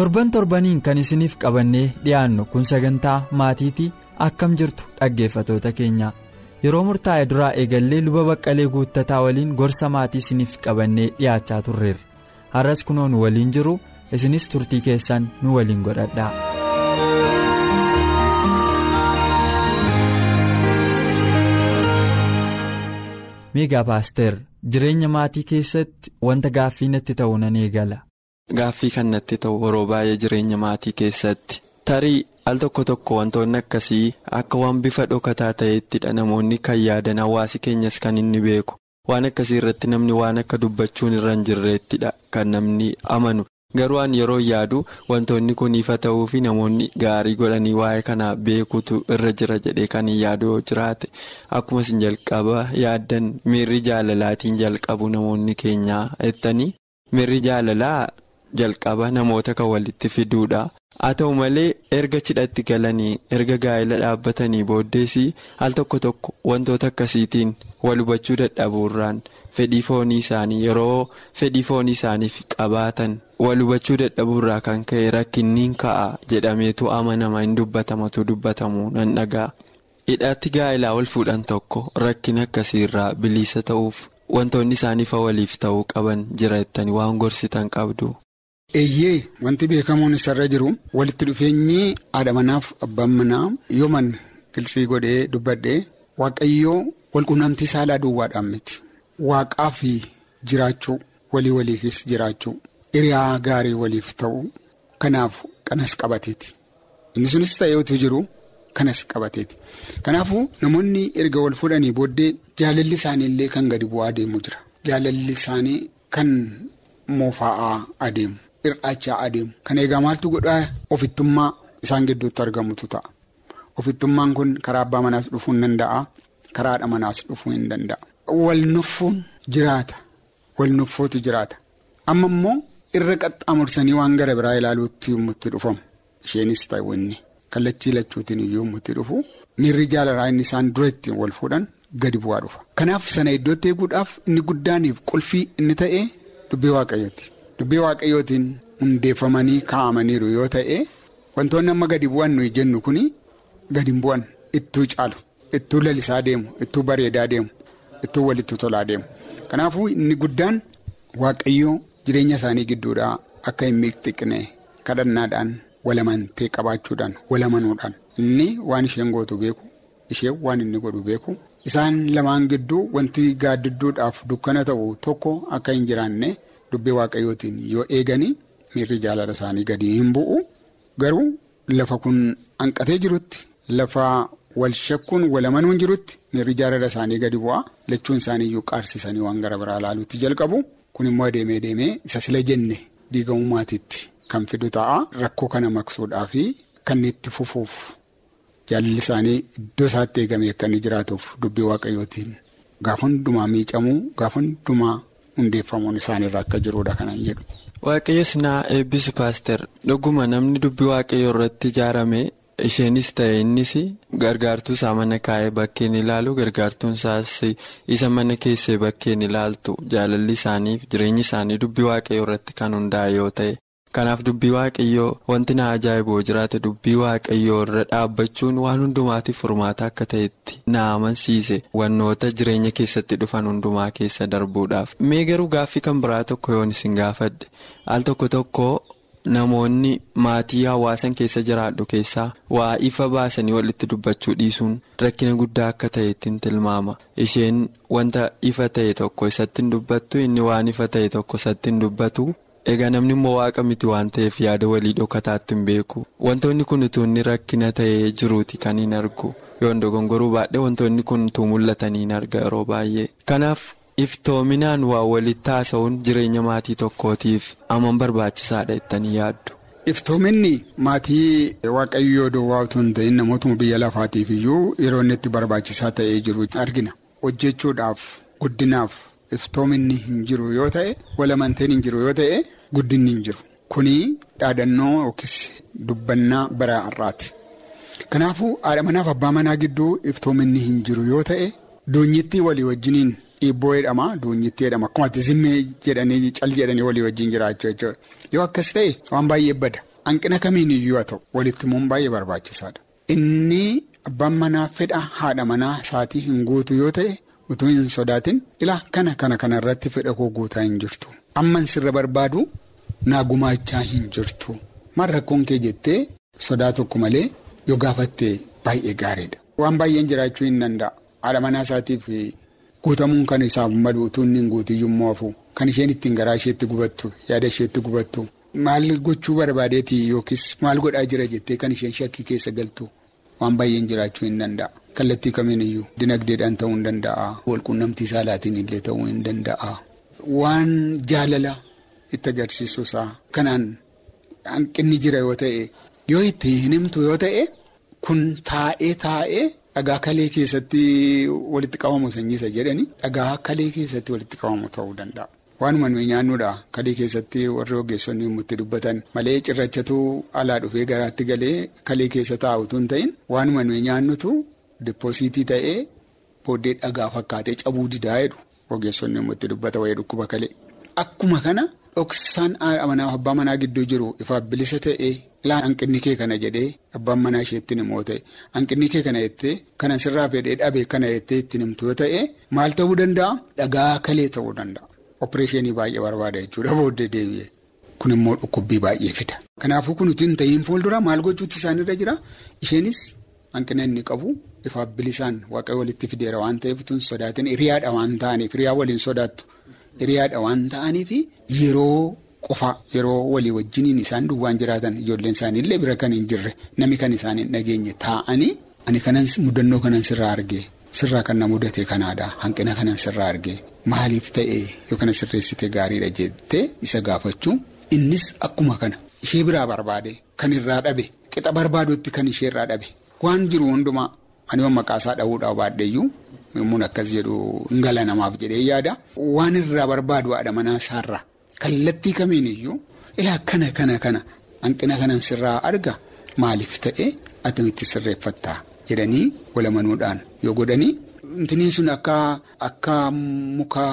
Torban torbaniin kan isiniif qabannee dhiyaannu kun sagantaa maatiitii akkam jirtu dhaggeeffatoota keenya yeroo murtaa'e duraa eegallee luba baqqalee guuttataa waliin gorsa maatii isiniif qabannee dhiyaachaa turreerra har'as kunoo nu waliin jiru isinis turtii keessan nu waliin godhadhaa. miigaa paaster jireenya maatii keessatti wanta gaaffii natti ta'u nan eegala. Gaaffii kan natti ta'u yeroo baay'ee jireenya maatii keessatti. Tarii al tokko tokko wantoonni akkasii akka waan bifa dhokataa ta'eettidha namoonni kan yaadan hawaasi keenyas kan inni beeku. Waan akkasii irratti namni waan akka dubbachuun irra hin jirreettidha kan namni amanu. Garuu an yeroo yaadu wantoonni kun ifa ta'uu fi namoonni gaarii godhanii waa'ee kana beekutu irra jira jedhee kan hin yaadu yoo jiraate. Akkuma isin jalqaba yaaddan miirri jaalalaatiin jalqabu namoonni keenyaa jettanii miirri jaalalaa. Jalqaba namoota kan walitti fiduudha haa ta'u malee erga cidhatti galanii erga gaa'ela dhaabbatanii booddeesii al tokko tokko wantoota akkasiitiin wal hubachuu dadhabuurraan fedhii foonii isaanii yeroo fedhii foonii isaaniif qabaatan wal hubachuu dadhabuurraa kan ka'e rakkinniin ka'a jedhameetu amanama hin dubbatamatu dubbatamu nan dhagaa hidhaatti gaa'elaa wal fuudhan tokko rakkin akkasiirraa bilisa ta'uuf wantoonni isaaniif waliif ta'uu qaban jira jettanii waan gorsitan qabdu. Eeyyee wanti beekamuun isarra jiru walitti dhufeenyi haadha manaaf abbaan manaa yooman qilxii godhee dubbadhee waaqayyoo walqunnamtii saalaa duwwaadhaan miti. Waaqaa fi jiraachuu walii waliifis jiraachuu hiriyaa gaarii waliif ta'uu kanaaf kanas qabateeti. Inni sunis ta'eetu jiru kanas qabateeti. Kanaafuu namoonni erga wal fuudhanii booddee jaalalli isaanii illee kan gadi bu'aa adeemu jira. Jaalalli isaanii kan moofaa'aa adeemu. Hir'aachaa adeemu. Kan eegaa maaltu godhaa? Ofittummaa isaan gidduutti argamutu ta'a. Ofittummaan kun karaa abbaa manaas dhufuu hin danda'a. Karaa haadha manaas dhufuu hin danda'a. Wal nuffuun jiraata. Wal nuffootu jiraata. Amma immoo irra qaxxaamursanii waan gara biraa ilaaluutti yommuu dhufamu. Isheenis wanni kallachii lachuutiin yommuu itti dhufu. Miirri jaalalaa inni isaan dura ittiin wal fuudhan gadi bu'aa dhufa. Kanaaf sana iddootti eeguudhaaf inni guddaaniif qulfii inni ta'e dubbii waaqayyooti. Dubbii waaqayyootiin hundeeffamanii kaa'amaniiru yoo ta'e wantoonni amma gadi bu'an nuyi jennu kuni gadi bu'an. Ittuu caalu ittuu lalisaa deemu ittuu bareedaa deemu ittuu walitti tolaa deemu. Kanaafuu inni guddaan waaqayyoo jireenya isaanii gidduudhaa akka hin miidhagne kadhannaadhaan walamantee qabaachuudhaan walamanuudhaan. Inni waan isheen gootu beeku isheen waan inni godhu beeku. Isaan lamaan gidduu wanti gaaddidduudhaaf dukkana ta'u tokko akka hin jiraanne. Dubbii waaqayyootiin yoo eeganii miirri jaalala isaanii gadi hin bu'u. Garuu lafa kun hanqatee jirutti lafa wal shakkuun walamanuun jirutti miirri jaalala isaanii gadi bu'a. Lachuun isaanii iyyuu qaarsisanii waan gara biraa ilaaluutti jalqabu. Kun immoo adeemee deemee isa sila jenne diigamuu maatiitti kan fidu ta'a. Rakkoo kana maqsuudhaa fi kan itti fufuuf jaalalli isaanii iddoo isaatti eegamee akka inni jiraatuuf dubbii waaqayyootiin gaafa hundumaa miicamuu gaafa hundumaa. Hundeeffamuun isaaniirra akka jiruudha kanan jedhu. Waaqayyoos naa eebbisu paaster dhuguma namni dubbii waaqayyoo irratti ijaarame isheenis ta'e innis gargaartuu isaa mana kaa'ee bakkeen ilaalu gargaartuun isaas isa mana keessee bakkeen ilaaltu jaalalli isaaniif jireenyi isaanii dubbii waaqayyoo irratti kan hundaa'e yoo ta'e. Kanaaf dubbii waaqayyoo wanti na ajaa'iboo jiraate dubbii waaqayyoo irra dhaabbachuun waan hundumaatiif furmaata akka ta'etti na amansiise wannoota jireenya keessatti dhufan hundumaa keessa darbuudhaaf. Mee garuu gaaffii kan biraa tokko yoon isin gaafadhe al tokko tokko namoonni maatii hawaasan keessa jiraadhu keessaa waa ifa baasanii walitti dubbachuu dhiisuun rakkina guddaa akka ta'etti tilmaama. Isheen wanta ifa ta'e tokko isatti hin dubbattu inni waan ifa ta'e tokko isatti hin dubbatu. Egaa namni immoo waaqa miti waan ta'eef yaada walii dhokataatti hin beeku. Wantoonni kun utuu inni rakkina ta'ee jiruuti kan hin argu. Yoon dogongoruu baadhee wantoonni kun utuu mul'atanii hin arga yeroo baay'ee. Kanaaf iftoominaan waa walitti haasa'uun jireenya maatii tokkootiif aman barbaachisaadha jettanii yaaddu. Iftoominni maatii waaqayyoo duwwaa utuu hin ta'in namootuma biyya lafaatiif iyyuu yeroo inni itti barbaachisaa ta'ee jiru argina. Hojjechuudhaaf guddinaaf iftoominni hin jiru yoo ta'e walamanteen hin jiru yoo ta'e guddinni hin jiru. Kuni dhaadannoo yookiis dubbannaa bara har'aati. Kanaafuu haadha manaaf abbaa manaa gidduu iftoominni hin jiru yoo ta'e doonyittii walii wajjiniin dhiibboo jedhama doonyittii jedhama akkuma zimmee jedhanii cal jedhanii walii wajjin jiraachuu jechuudha. Yoo akkas ta'e waan baay'ee bada hanqina kamiin iyyuu haa ta'u walitti immoo baay'ee barbaachisaadha. Inni abbaan manaa fedha haadha manaa isaatii hin guutu yoo ta'e utuu hin sodaatin ilaa kana kana kana irratti fedha koo guutaa hin jirtu. Amman sirra barbaadu naa gumaachaa hin jirtu. Maal rakkoon kee jettee sodaa tokko malee yoo gaafatte baay'ee gaariidha. Waan baay'een jiraachuu hin danda'a. Haadha manaa isaatiif guutamuun kan isaaf malu utuu inni hin guutiyyuu moofu kan isheen ittiin garaa isheetti gubattu yaada isheetti gubattu maal gochuu barbaadeeti yookiis maal godhaa jira jettee kan isheen shakkii keessa galtu waan baay'een jiraachuu hin danda'a. Kallattii kamiin iyyuu dinagdeedhaan ta'uu hin danda'a. Walquunnamtii saalaatiin illee ta'uu hin danda'a. Waan jaalala itti agarsiisu isaa kanaan hanqinni jira yoo ta'e yoo itti hin himtu yoo ta'e kun taa'ee taa'ee. Dhagaa kalee keessatti walitti qabamu sanyiisa jedhani dhagaa kalee keessatti walitti qabamu ta'uu danda'a. Waanuma nuyi nyaannuudha kalee keessatti warri ogeessonni itti dubbatan malee cirrachatu alaa dhufee garaatti galee kalee keessa taa'utu hin ta'in waanuma nuyi nyaannutu dippooziitii ta'ee booddee dhagaa fakkaatee cabuu didaa jedhu ogeessonni itti dubbata wayii dhukkuba kalee. Akkuma kana dhoksaan abbaa manaa gidduu jiru ifaaf bilisa ta'ee. Ilaa hanqinni kee kana jedhee abbaan manaa isheetti himoo ta'e hanqinni kee kana jettee kana sirraa fedhee dhabe kana jettee ittiin himtu yoo ta'e maal ta'uu danda'a dhagaa kalee ta'uu danda'a. Opereeshinii baay'ee barbaada jechuudha booddee deebi'e. Kun immoo dhukkubbii baay'ee fida. Kanaafuu kun hin ta'iin fuuldura maal gochuutti isaanirra jira isheenis hanqina inni qabu ifaaf bilisaan waaqayyo walitti fideera waan ta'eef tun sodaatin hiriyaadha waan ta'aniif hiriyaa waliin sodaattu hiriyaadha waan ta'aniif yeroo. Qofa yeroo walii wajjiniin isaan duwwaan jiraatan ijoolleen isaanii illee bira kan hin jirre nami kan isaan hin dhageenye taa'anii ani kanan mudannoo kanan sirraa argee sirraa kan na mudate kanaadha hanqina kanan sirraa argee maaliif ta'ee yookaan sirreessite gaariidha jettee isa gaafachuu innis akkuma kana ishee biraa barbaade kan irraa dhabe qixa barbaadutti kan ishee irraa dhabe waan jiru hundumaa ani maqaasaa dha'uudhaaf baadheeyyuu yommuun akkas jedhu hin gala namaaf jedhee yaada waan irraa barbaadu haadha manaa isaarraa. Kallattii kamiin iyyuu ilaa kana kana kana hanqina kanan sirraa arga maaliif ta'e atamitti sirreeffattaa jedhanii walamanuudhaan yoo godhanii intiniin sun akka akka muka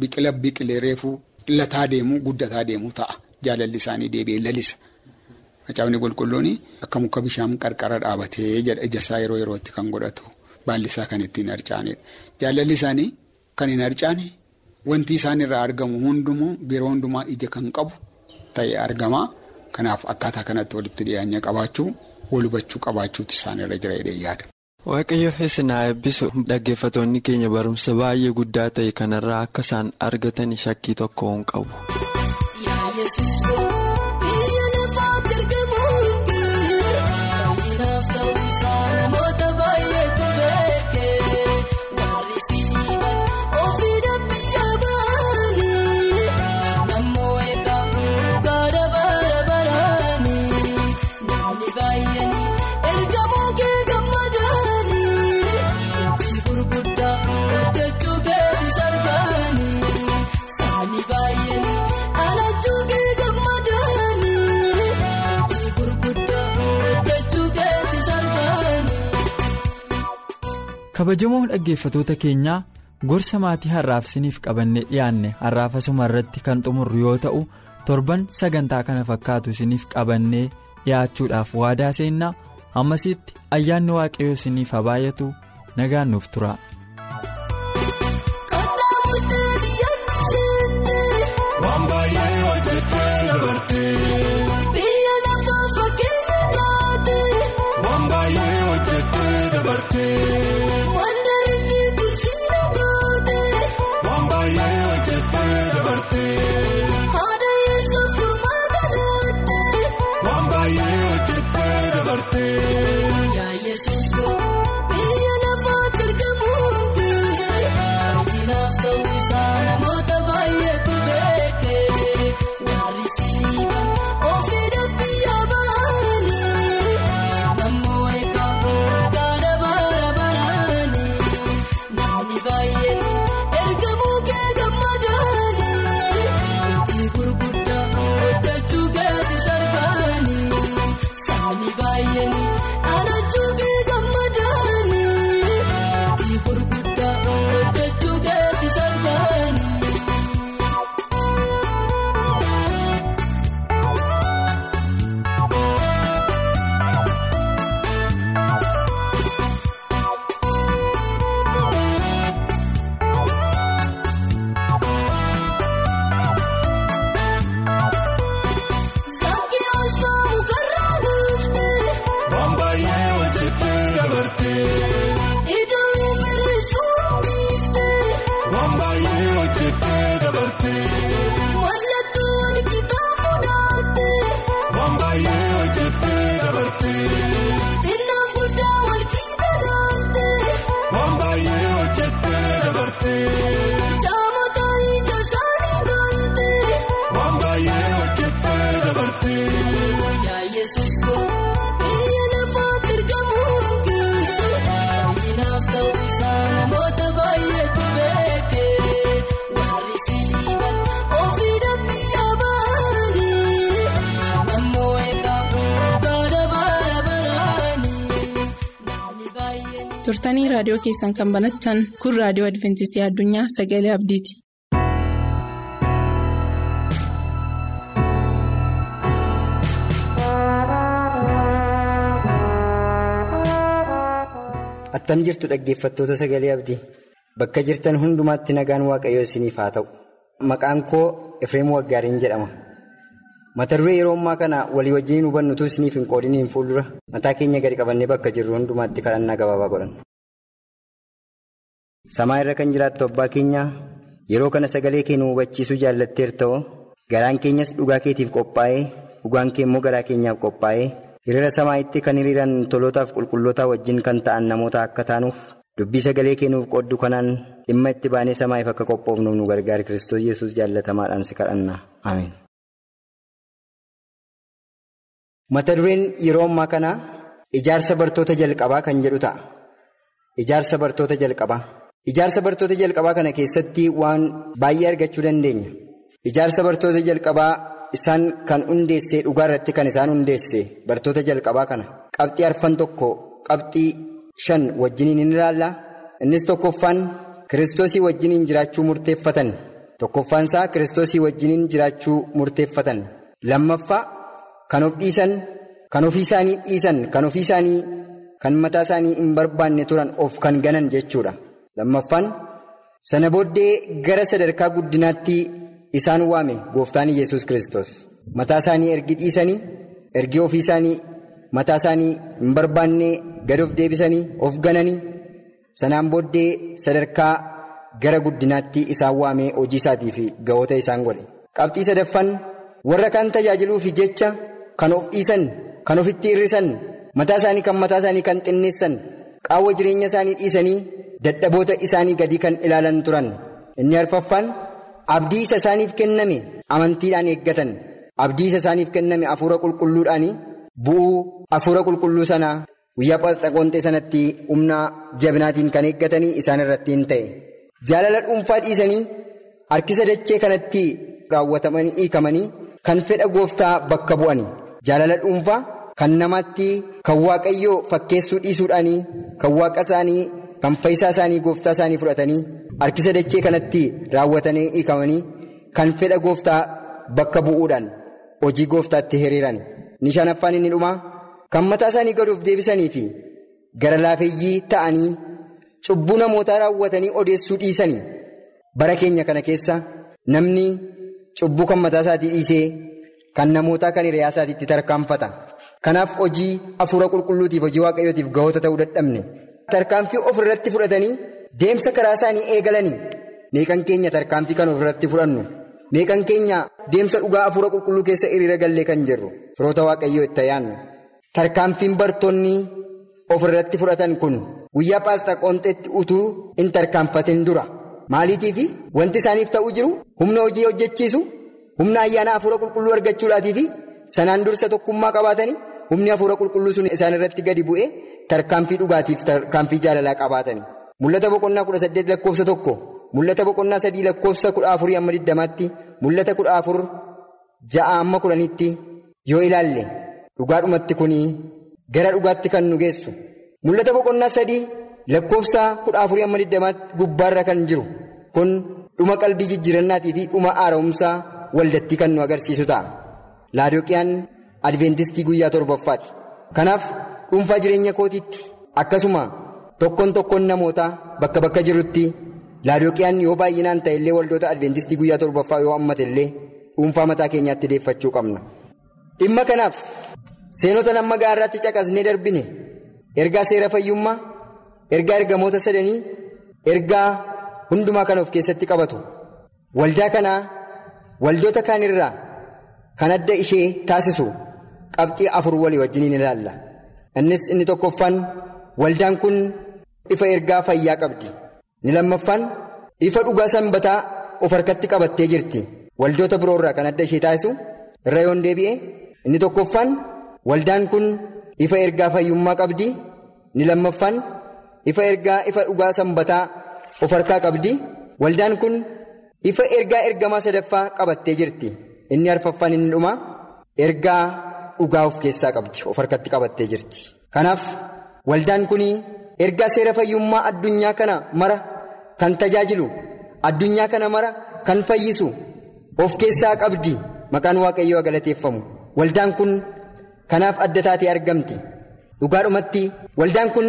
biqila biqilee reefuu lataa deemuu guddataa deemuu ta'a jaalalli isaanii deebi'ee lalisa. Macaafni qulqulluun akka muka bishaan qarqara dhaabatee ijasaa yeroo yerootti kan godhatu baallisaa kan ittiin harcaanidha. Jaalalli isaanii kan hin harcaane. Wanti isaan irraa argamu hundumaa yeroo hundumaa ija kan qabu ta'ee argama. Kanaaf akkaataa kanatti walitti dhiyaanya qabaachuu wal hubachuu qabaachuutu isaan irra jira jedhee yaada. Waaqayyo isin haa eebbisu dhaggeeffatoonni keenya barumsa baay'ee guddaa ta'e kanarraa akka isaan argatan shakkii tokko hin qabu. Kabajamoo dhaggeeffatoota keenyaa gorsa maatii har'aaf isiniif qabannee dhiyaanne har'aaf asuma irratti kan xumurru yoo ta'u torban sagantaa kana fakkaatu isiniif qabannee dhiyaachuudhaaf waadaa seennaa ammasitti ayyaanni waaqayyoo isiniif haa baay'atu nagaan nuuf tura. Haadha turtanii raadiyoo keessan kan banattan kun raadiyoo adventistii addunyaa sagalee abdiiti. attam jirtu dhaggeeffattoota sagalee abdii. Bakka jirtan hundumaatti nagaan waaqayyoo isiniif haa ta'u. Maqaan koo efreem waggaariin jedhama mata duree yeroo ammaa kana walii wajjin hubannutu isiniif hin qoodiniin fuuldura mataa keenya gadi qabannee bakka jirru hundumaatti kadhannaa gabaabaa godhan. samaa irra kan jiraattu abbaa keenya yeroo kana sagalee kee nu hubachiisuu jaallatteerta'oo garaan keenyas dhugaa keetiif qophaa'ee dhugaan kee immoo garaa keenyaaf qophaa'ee. hiriira samaa'itti kan hiriiran tolootaaf qulqullootaa wajjin kan ta'an namoota akka taanuuf dubbii sagalee kennuuf qooddu kanaan dhimma itti baanee samaa'iif akka qophoofnuuf nu gargaara kiristoos yesus jaallatamaadhaan si kadhanna mata dureen yeroo ammaa kana ijaarsa bartoota jalqabaa kan jedhu ta'a. Ijaarsa bartoota jalqabaa. Ijaarsa bartoota jalqabaa kana keessatti waan baay'ee argachuu dandeenya. Ijaarsa bartoota jalqabaa. Isaan kan hundeessee dhugaa irratti kan isaan hundeesse bartoota jalqabaa kana. Qabxii arfan tokko qabxii shan wajjiniin ni ilaalla. Innis tokkoffaan kiristoosii wajjiniin jiraachuu murteeffatan. Tokkoffaan isaa kiristoosii wajjiniin jiraachuu murteeffatan. Lammaffaa kan of dhiisan kan ofii isaanii dhiisan kan ofii isaanii kan mataa isaanii hin barbaanne turan of kan ganan jechuudha lammaffaan sana booddee gara sadarkaa guddinaatti. Isaan waame gooftaan yesus kristos mataa isaanii ergi dhiisanii ergi ofii isaanii mataa isaanii hin barbaanne gad of deebisanii of gananii sanaan booddee sadarkaa gara guddinaatti isaan waamee hojii isaatii fi ga'oota isaan godhe. Qabxii sadaffaan warra kaan tajaajiluufi jecha kan of dhiisan kan ofitti hir'isan mataa isaanii kan mataa isaanii kan xinneessan qaawwa jireenya isaanii dhiisanii dadhaboota isaanii gadi kan ilaalan turan inni arfaffaan. Abdii isa isaaniif kenname amantiidhaan eeggatan abdii isa isaaniif kenname hafuura qulqulluudhaan bu'uu hafuura qulqulluu sanaa guyyaa Pheenxeqoonxee sanatti humna jabinaatiin kan eeggatanii isaan irratti hin ta'e. Jaalala dhuunfaa dhiisanii harkisa dachee kanatti raawwatamanii hiikamanii kan fedha gooftaa bakka bu'ani. Jaalala dhuunfaa kan namaatti kan waaqayyoo fakkeessuu dhiisuudhaanii kan waaqa isaanii kan fayyisaa isaanii gooftaa isaanii fudhatanii. Harkisa dachee kanatti raawwatanii hiikamanii kan fedha gooftaa bakka bu'uudhaan hojii gooftaatti hiriiran ni shanaffaan inni dhumaa kan mataa isaanii gad of deebisanii fi gara laafeeyyii ta'anii cubbuu namootaa raawwatanii odeessuu dhiisanii bara keenya kana keessa namni cubbuu kan mataa isaatii dhiisee kan namootaa kan hiriyaa isaatiitti tarkaanfata. Kanaaf hojii hafuura qulqulluutiif hojii waaqayyootiif ga'oota ta'uu dadhabne. Tarkaanfii of irratti fudhatanii. Deemsa karaa isaanii eegalanii. Meeqan keenya tarkaanfii kan ofirratti fudhannu? Meeqan keenya deemsa dhugaa hafuura qulqulluu keessa hiriira gallee kan jirru? Firoota waaqayyoo itti yaannu tarkaanfiin bartoonni ofirratti fudhatan kun guyyaa Pheenxeqoonxeetti utuu hin tarkaanfatin dura. Maaliitiif wanti isaaniif ta'uu jiru? Humna hojii hojjechiisu humna ayyaana hafuura qulqulluu argachuudhaatiif sanaan dursa tokkummaa qabaatanii humni hafuura qulqulluu sun isaan irratti gadi bu'ee tarkaanfii dhugaatiif tarkaanfii jaalalaa qabaatanii. Mul'ata boqonnaa kudha saddeet lakkoofsa tokko mul'ata boqonnaa sadii lakkoofsa kudha afurii amma digdamaatti mul'ata kudha afur ja'a amma kudhanitti yoo ilaalle dhugaadhumatti kun gara dhugaatti kan nu geessu mul'ata boqonnaa sadii lakkoofsa kudha afurii amma digdamaatti gubbaarra kan jiru kun dhuma qalbii jijjiirannaatii fi dhuma haara'umsaa waldatti kan nu agarsiisu ta'a laadooqiyaan adventistii guyyaa torbaffaati kanaaf dhuunfaa jireenya kootiitti akkasuma. Tokkoon tokkoon namootaa bakka bakka jirutti laadooqiyaan yoo baay'inaan ta'e illee waldoota adventistii guyyaa torbaffaa yoo hammate illee dhuunfaa mataa keenyaatti deeffachuu qabna. Dhimma kanaaf seenota nama gaarraatti caqasnee darbine ergaa seera fayyummaa ergaa ergamoota sadanii ergaa hundumaa kan of keessatti qabatu waldaa kanaa waldoota kaan irraa kan adda ishee taasisu qabxii afur walii wajjiniin ilaalla. Innis inni tokkoffaan waldaan kun. ifa ergaa fayyaa qabdi ni lammaffaan ifa dhugaa sanbataa of harkatti qabattee jirti waldoota biroo irraa kan adda ishee taasisu irra yoon deebi'e inni tokkoffaan waldaan kun ifa ergaa fayyummaa qabdi ni lammaffaan ifa ergaa ifa dhugaa sanbataa of harkaa qabdi waldaan kun ifa ergaa ergamaa sadaffaa qabattee jirti. Inni arfaffaan inni dhuma ergaa dhugaa of keessaa qabdi of harkatti qabattee jirti. Kanaaf waldaan kun ergaa seera fayyummaa addunyaa kana mara kan tajaajilu addunyaa kana mara kan fayyisu of keessaa qabdi maqaan waaqayyoo galateeffamu waldaan kun kanaaf adda taatee argamti. Dhugaadhumatti waldaan kun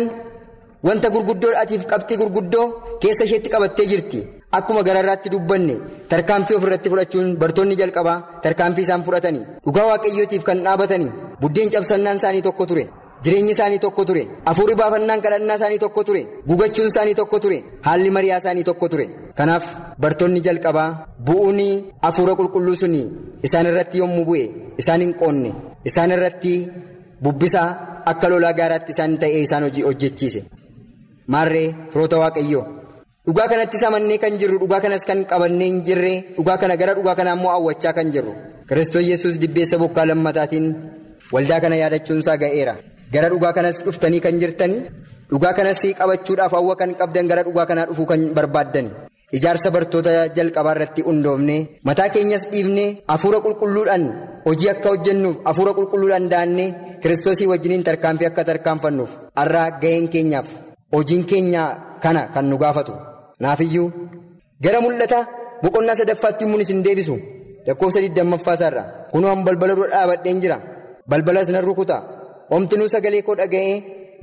wanta gurguddoodhaatiif qabxii gurguddoo keessa isheetti qabattee jirti akkuma gararraatti dubbanne tarkaanfii ofirratti fudhachuun bartoonni jalqabaa tarkaanfii isaan fudhatanii dhugaa waaqayyootiif kan dhaabatanii buddeen cabsannaan isaanii tokko ture. jireenyi isaanii tokko ture afuurri baafannaan kadhannaa isaanii tokko ture gugachuun isaanii tokko ture haalli mari'aa isaanii tokko ture kanaaf bartoonni jalqabaa bu'uun afuura qulqulluu sun isaan irratti yommuu bu'e isaan hin qoonne isaan irratti bubbisaa akka lolaa gaaraatti isaan ta'ee isaan hojjechiise maarree firoota waaqayyoo dhugaa kanatti amannee kan jirru dhugaa kanas kan qabannee hin jirre dhugaa kana gara dhugaa kanaa immoo hawwachaa kan jirru. Kiristoos yesus dibbeessa bokkaa lammataatiin waldaa kana yaadachuunsaa ga'eera. gara dhugaa kanas dhuftanii kan jirtanii dhugaa kanas qabachuudhaaf hawwa kan qabdan gara dhugaa kanaa dhufuu kan barbaaddani. Ijaarsa bartoota jalqabaa irratti hundoofne mataa keenyas dhiifne hafuura qulqulluudhaan hojii akka hojjennuuf hafuura qulqulluudhaan daannee kiristoosii wajjiniin tarkaanfii akka tarkaanfannuuf har'aa ga'een keenyaaf hojiin keenya kana kan nu gaafatu naafiyyuu gara mul'ata boqonnaa sadaffaatti immoo isin deebisu. Lakkoofsa digdammaffaa isaarra. Kunoo balbala dura dhaabadheen jira. Balbalas nan rukuta. Omtinuu sagalee koo dhaga'ee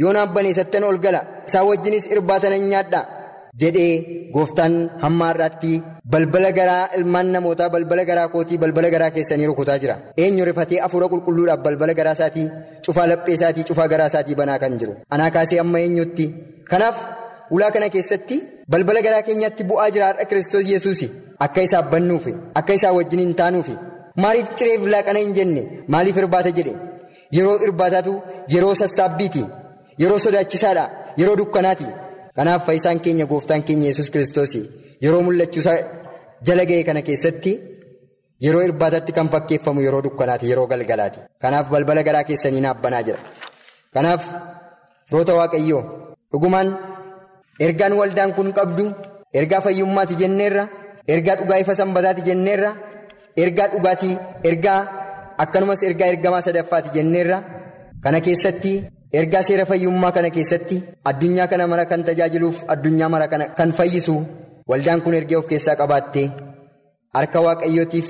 yoo naan baneessattan ol gala isaa wajjinis irbaatan nyaadha jedhee gooftaan hamma har'aatti balbala garaa ilmaan namootaa balbala garaa kootii balbala garaa keessanii rukutaa jira. Eenyu rifatee hafuura qulqulluudhaaf balbala garaa isaatii cufaa laphee isaatii cufaa garaa isaatii banaa kan jiru. Anaa kaasee amma eenyutti? Kanaaf ulaa kana keessatti balbala garaa keenyatti bu'aa jira har'a kiristoos yesuus akka isaaf bannuufi akka isaa wajjin hin taanuufi maaliif cireef laaqana hin jenne? Maaliif irbaata jedhe. Yeroo irbaataatu yeroo sassaabbiiti yeroo sodaachisaadha yeroo dukkanaati. Kanaaf fayyisaan keenya gooftaan keenya yesus kiristoos yeroo mul'achuusaa jala ga'e kana keessatti yeroo irbaatatti kan fakkeeffamu yeroo dukkanaati yeroo galgalaati. Kanaaf balbala garaa keessanii naaf banaa jira. Kanaaf firoota waaqayyoo dhugumaan ergaan waldaan kun qabdu ergaa fayyummaati jenneerra ergaa dhugaa ifa sanbataati jenneerra ergaa dhugaatii ergaa. akkanumas ergaa ergamaa sadaffaati jenneerra kana keessatti ergaa seera fayyummaa kana keessatti addunyaa kana mara kan tajaajiluuf addunyaa mara kana kan fayyisu waldaan kun ergee of keessaa qabaattee harka waaqayyootiif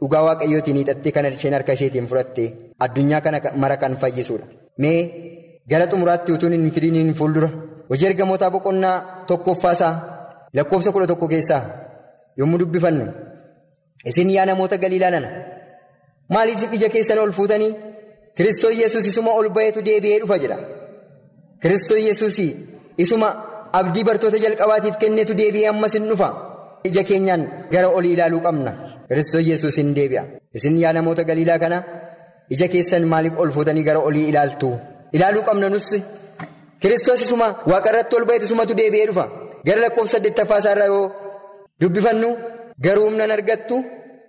dhugaa waaqayyootiin hiixattee kan isheen harka isheetiin fudhatte addunyaa kana mara kan fayyisuudha mee gara xumuraatti utuun hin fidiin fuuldura. Hojii ergamootaa boqonnaa tokkoffaasaa lakkoofsa kudha tokko keessaa yommuu dubbifannu isin yaa namoota galiilaa nana. maaliif ija keessan ol fuutanii? Kiristoos yesus isuma ol ba'eetu deebi'ee dhufa jedha. Kiristoos yesus isuma abdii bartoota jalqabaatiif kenneetu deebi'ee ammas hin dhufa. Ija keenyaan gara olii ilaaluu qabna. Kiristoos yesus hin deebi'a. Isin yaa namoota galiilaa kana ija keessan maaliif ol fuutanii gara olii ilaaltu ilaaluu qabna nus kiristoos isuma waaqarratti ol ba'eetu isumatu deebi'ee dhufa gara lakkoofsa saddeettaffaa isaarraa yoo dubbifannu garuu humna argattu.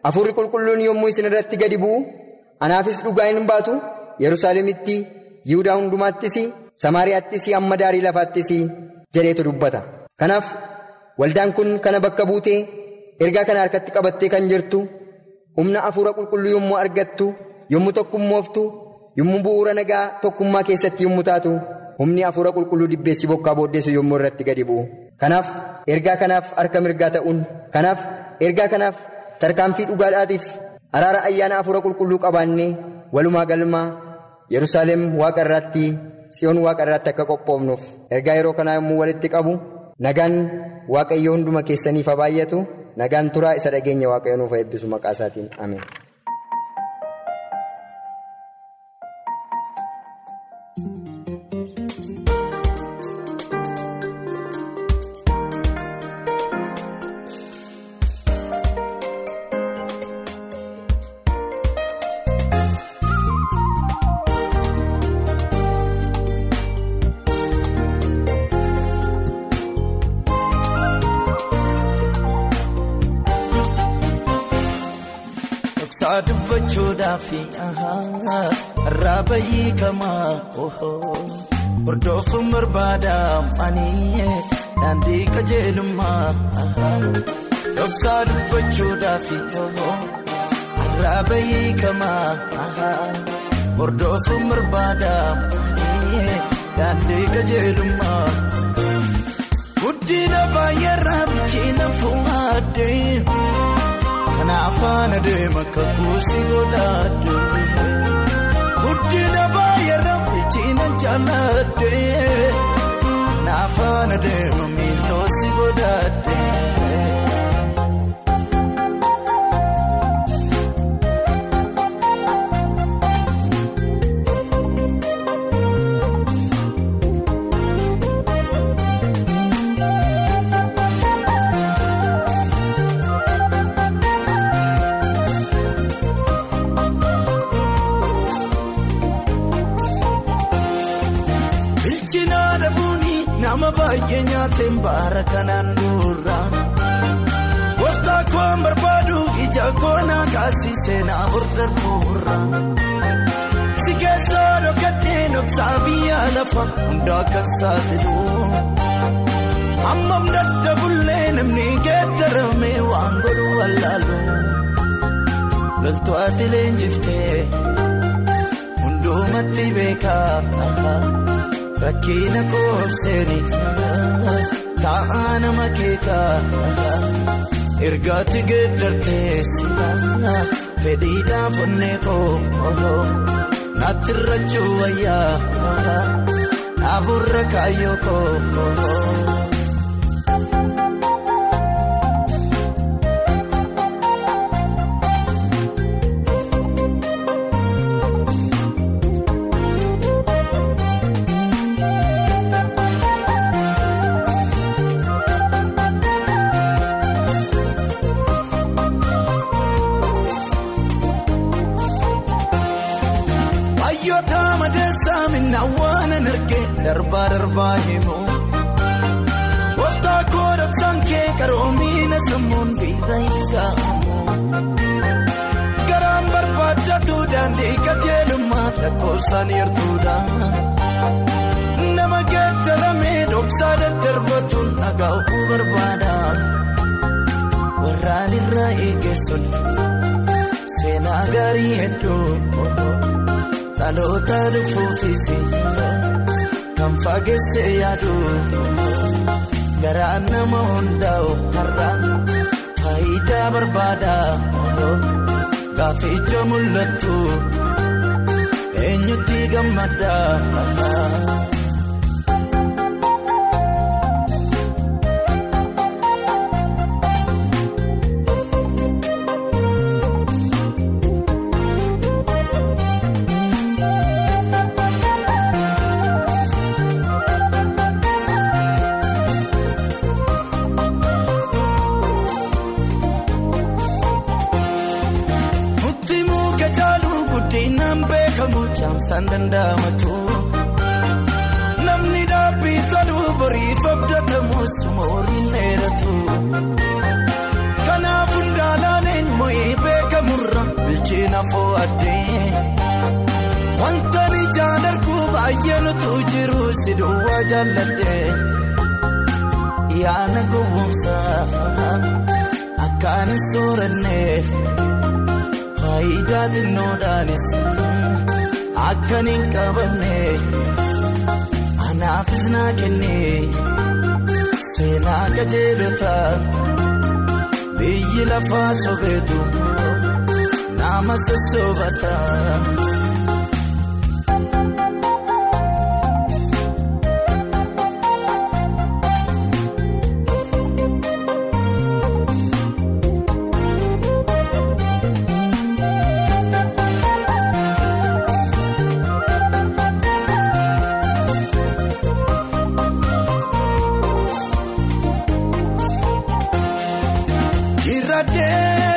Hafuurri qulqulluun yommuu isin irratti gadi bu'u anaafis dhugaa hin baatu Yerusaalemitti Yihudaa hundumaattis Samaariyaattis amma daarii lafaattis jedheetu dubbata. Kanaaf waldaan kun kana bakka buutee ergaa kana harkatti qabattee kan jirtu humna hafuura qulqulluu yommuu argattu yommuu tokkummooftu yommuu bu'uura nagaa tokkummaa keessatti yommuu taatu humni hafuura qulqulluu dibbeessi bokkaa booddeessu yommuu irratti gadi bu'u. Kanaaf ergaa kanaaf harka mirgaa ta'uun kanaaf ergaa kanaaf. tarkaanfii dhugaadhaatiif araara ayyaana hafuura qulqulluu qabaannee walumaa galmaa yerusaalem waaqa irratti tsiyoon waaqa irratti akka qophoofnuuf ergaa yeroo kanaa yommuu walitti qabu nagaan waaqayyoo hunduma keessaniif haa baay'atu nagaan turaa isa dhageenya waaqayyoo nuuf eebbisu maqaa isaatiin ameen. Irraa bayyii kamaa hordoofuun barbaadamanii daandii qajeelummaa dhoksaa dubbachuudhaaf irraa bayyii kamaa hordoofuun barbaadamanii daandii qajeelummaa. Guddina baay'eerraa bilcheena fuudhee kanaafaan adeema kakuusi godhaadhee. Guddina baay'eerraa bilcheena jaalladhee kanaafaan adeema miiltoosi godhaadhee. Nama baay'ee nyaateen baara kanaan dura gooftaa koon barbaadu ija koonaa kaasisee naa hordofurra si keessaa dhokatee dhoksaa biyya lafa hundaa kan saaxilu. Hammam daddabullee namni geeddaramee waan godhu wallaalu. Loltuu ati leenjiftee hundumatti beekaa. Rakkina koobseeni taa'aa nama keekaa ergaatti geeddarteessi fedhiidhaan fonnee koo naatti irrachuu wayyaa dhaaburra kaayyoo koo. Hedduu dhaloota dhufuufis. Kan fageessee yaadu garaan nama hundaa'u har'a faayidaa barbaada gaaficha mul'attu eenyutti gammada. Caamsaan danda'amatu namni dhaabbii toluu boriif abdatamus mooriin dheeratu kanaaf hundaalaaleen moo'ee beekamurra bilcheena foo'addee wanta ijaan arguu baay'ee nutu jiru si duwwaa jaalladhee yaana gowwoomsaaf akkaan hin sooranneef faayidaa xinnoodhaanis. Akkan hin qabamne anaafis naa kenne seenaa qajeelota biyyi lafaa sobeetu nama goddamn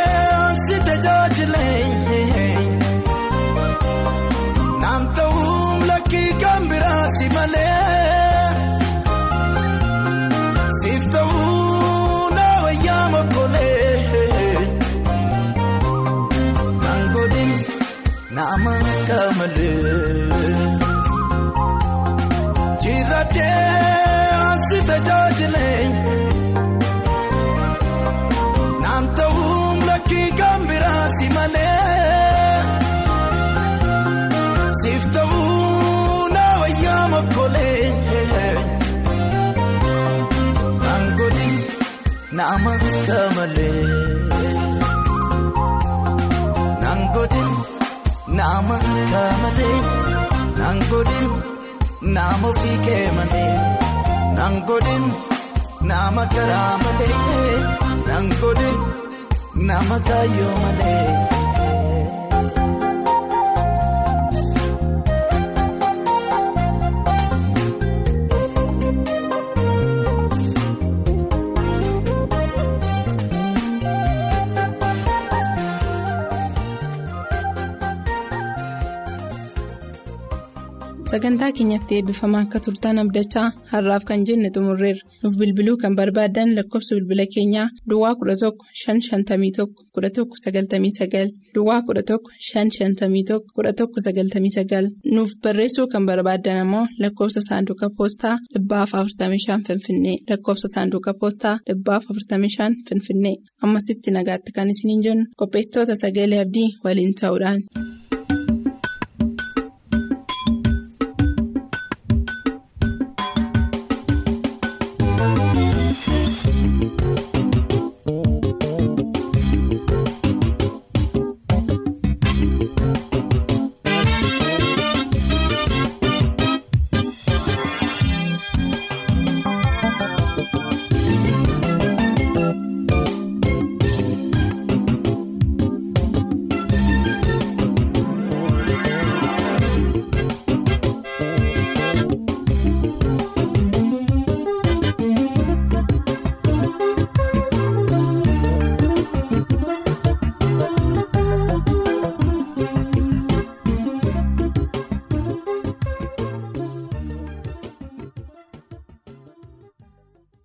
sossobata. nama kamalee. Nangodin nama kamalee. Nangodin nama fiigee malee. Nangodin nama karaa malee. Nangodin nama kaayyoo malee. Sagantaa keenyatti eebbifamaa akka turtan abdachaa har'aaf kan jenne xumurreerra. Nuuf bilbiluu kan barbaadan lakkoofsa bilbila keenyaa duwwaa 11 551 1199 duwwaa 11 551 1199 nuuf barreessuu kan barbaadan ammoo lakkoofsa saanduqa poostaa 45 finfinnee. Lakkoofsa saanduqa poostaa 45 finfinnee. Ammasitti nagaatti kan isiniin jennu qopheessitoota sagalee abdii waliin ta'uudhaan.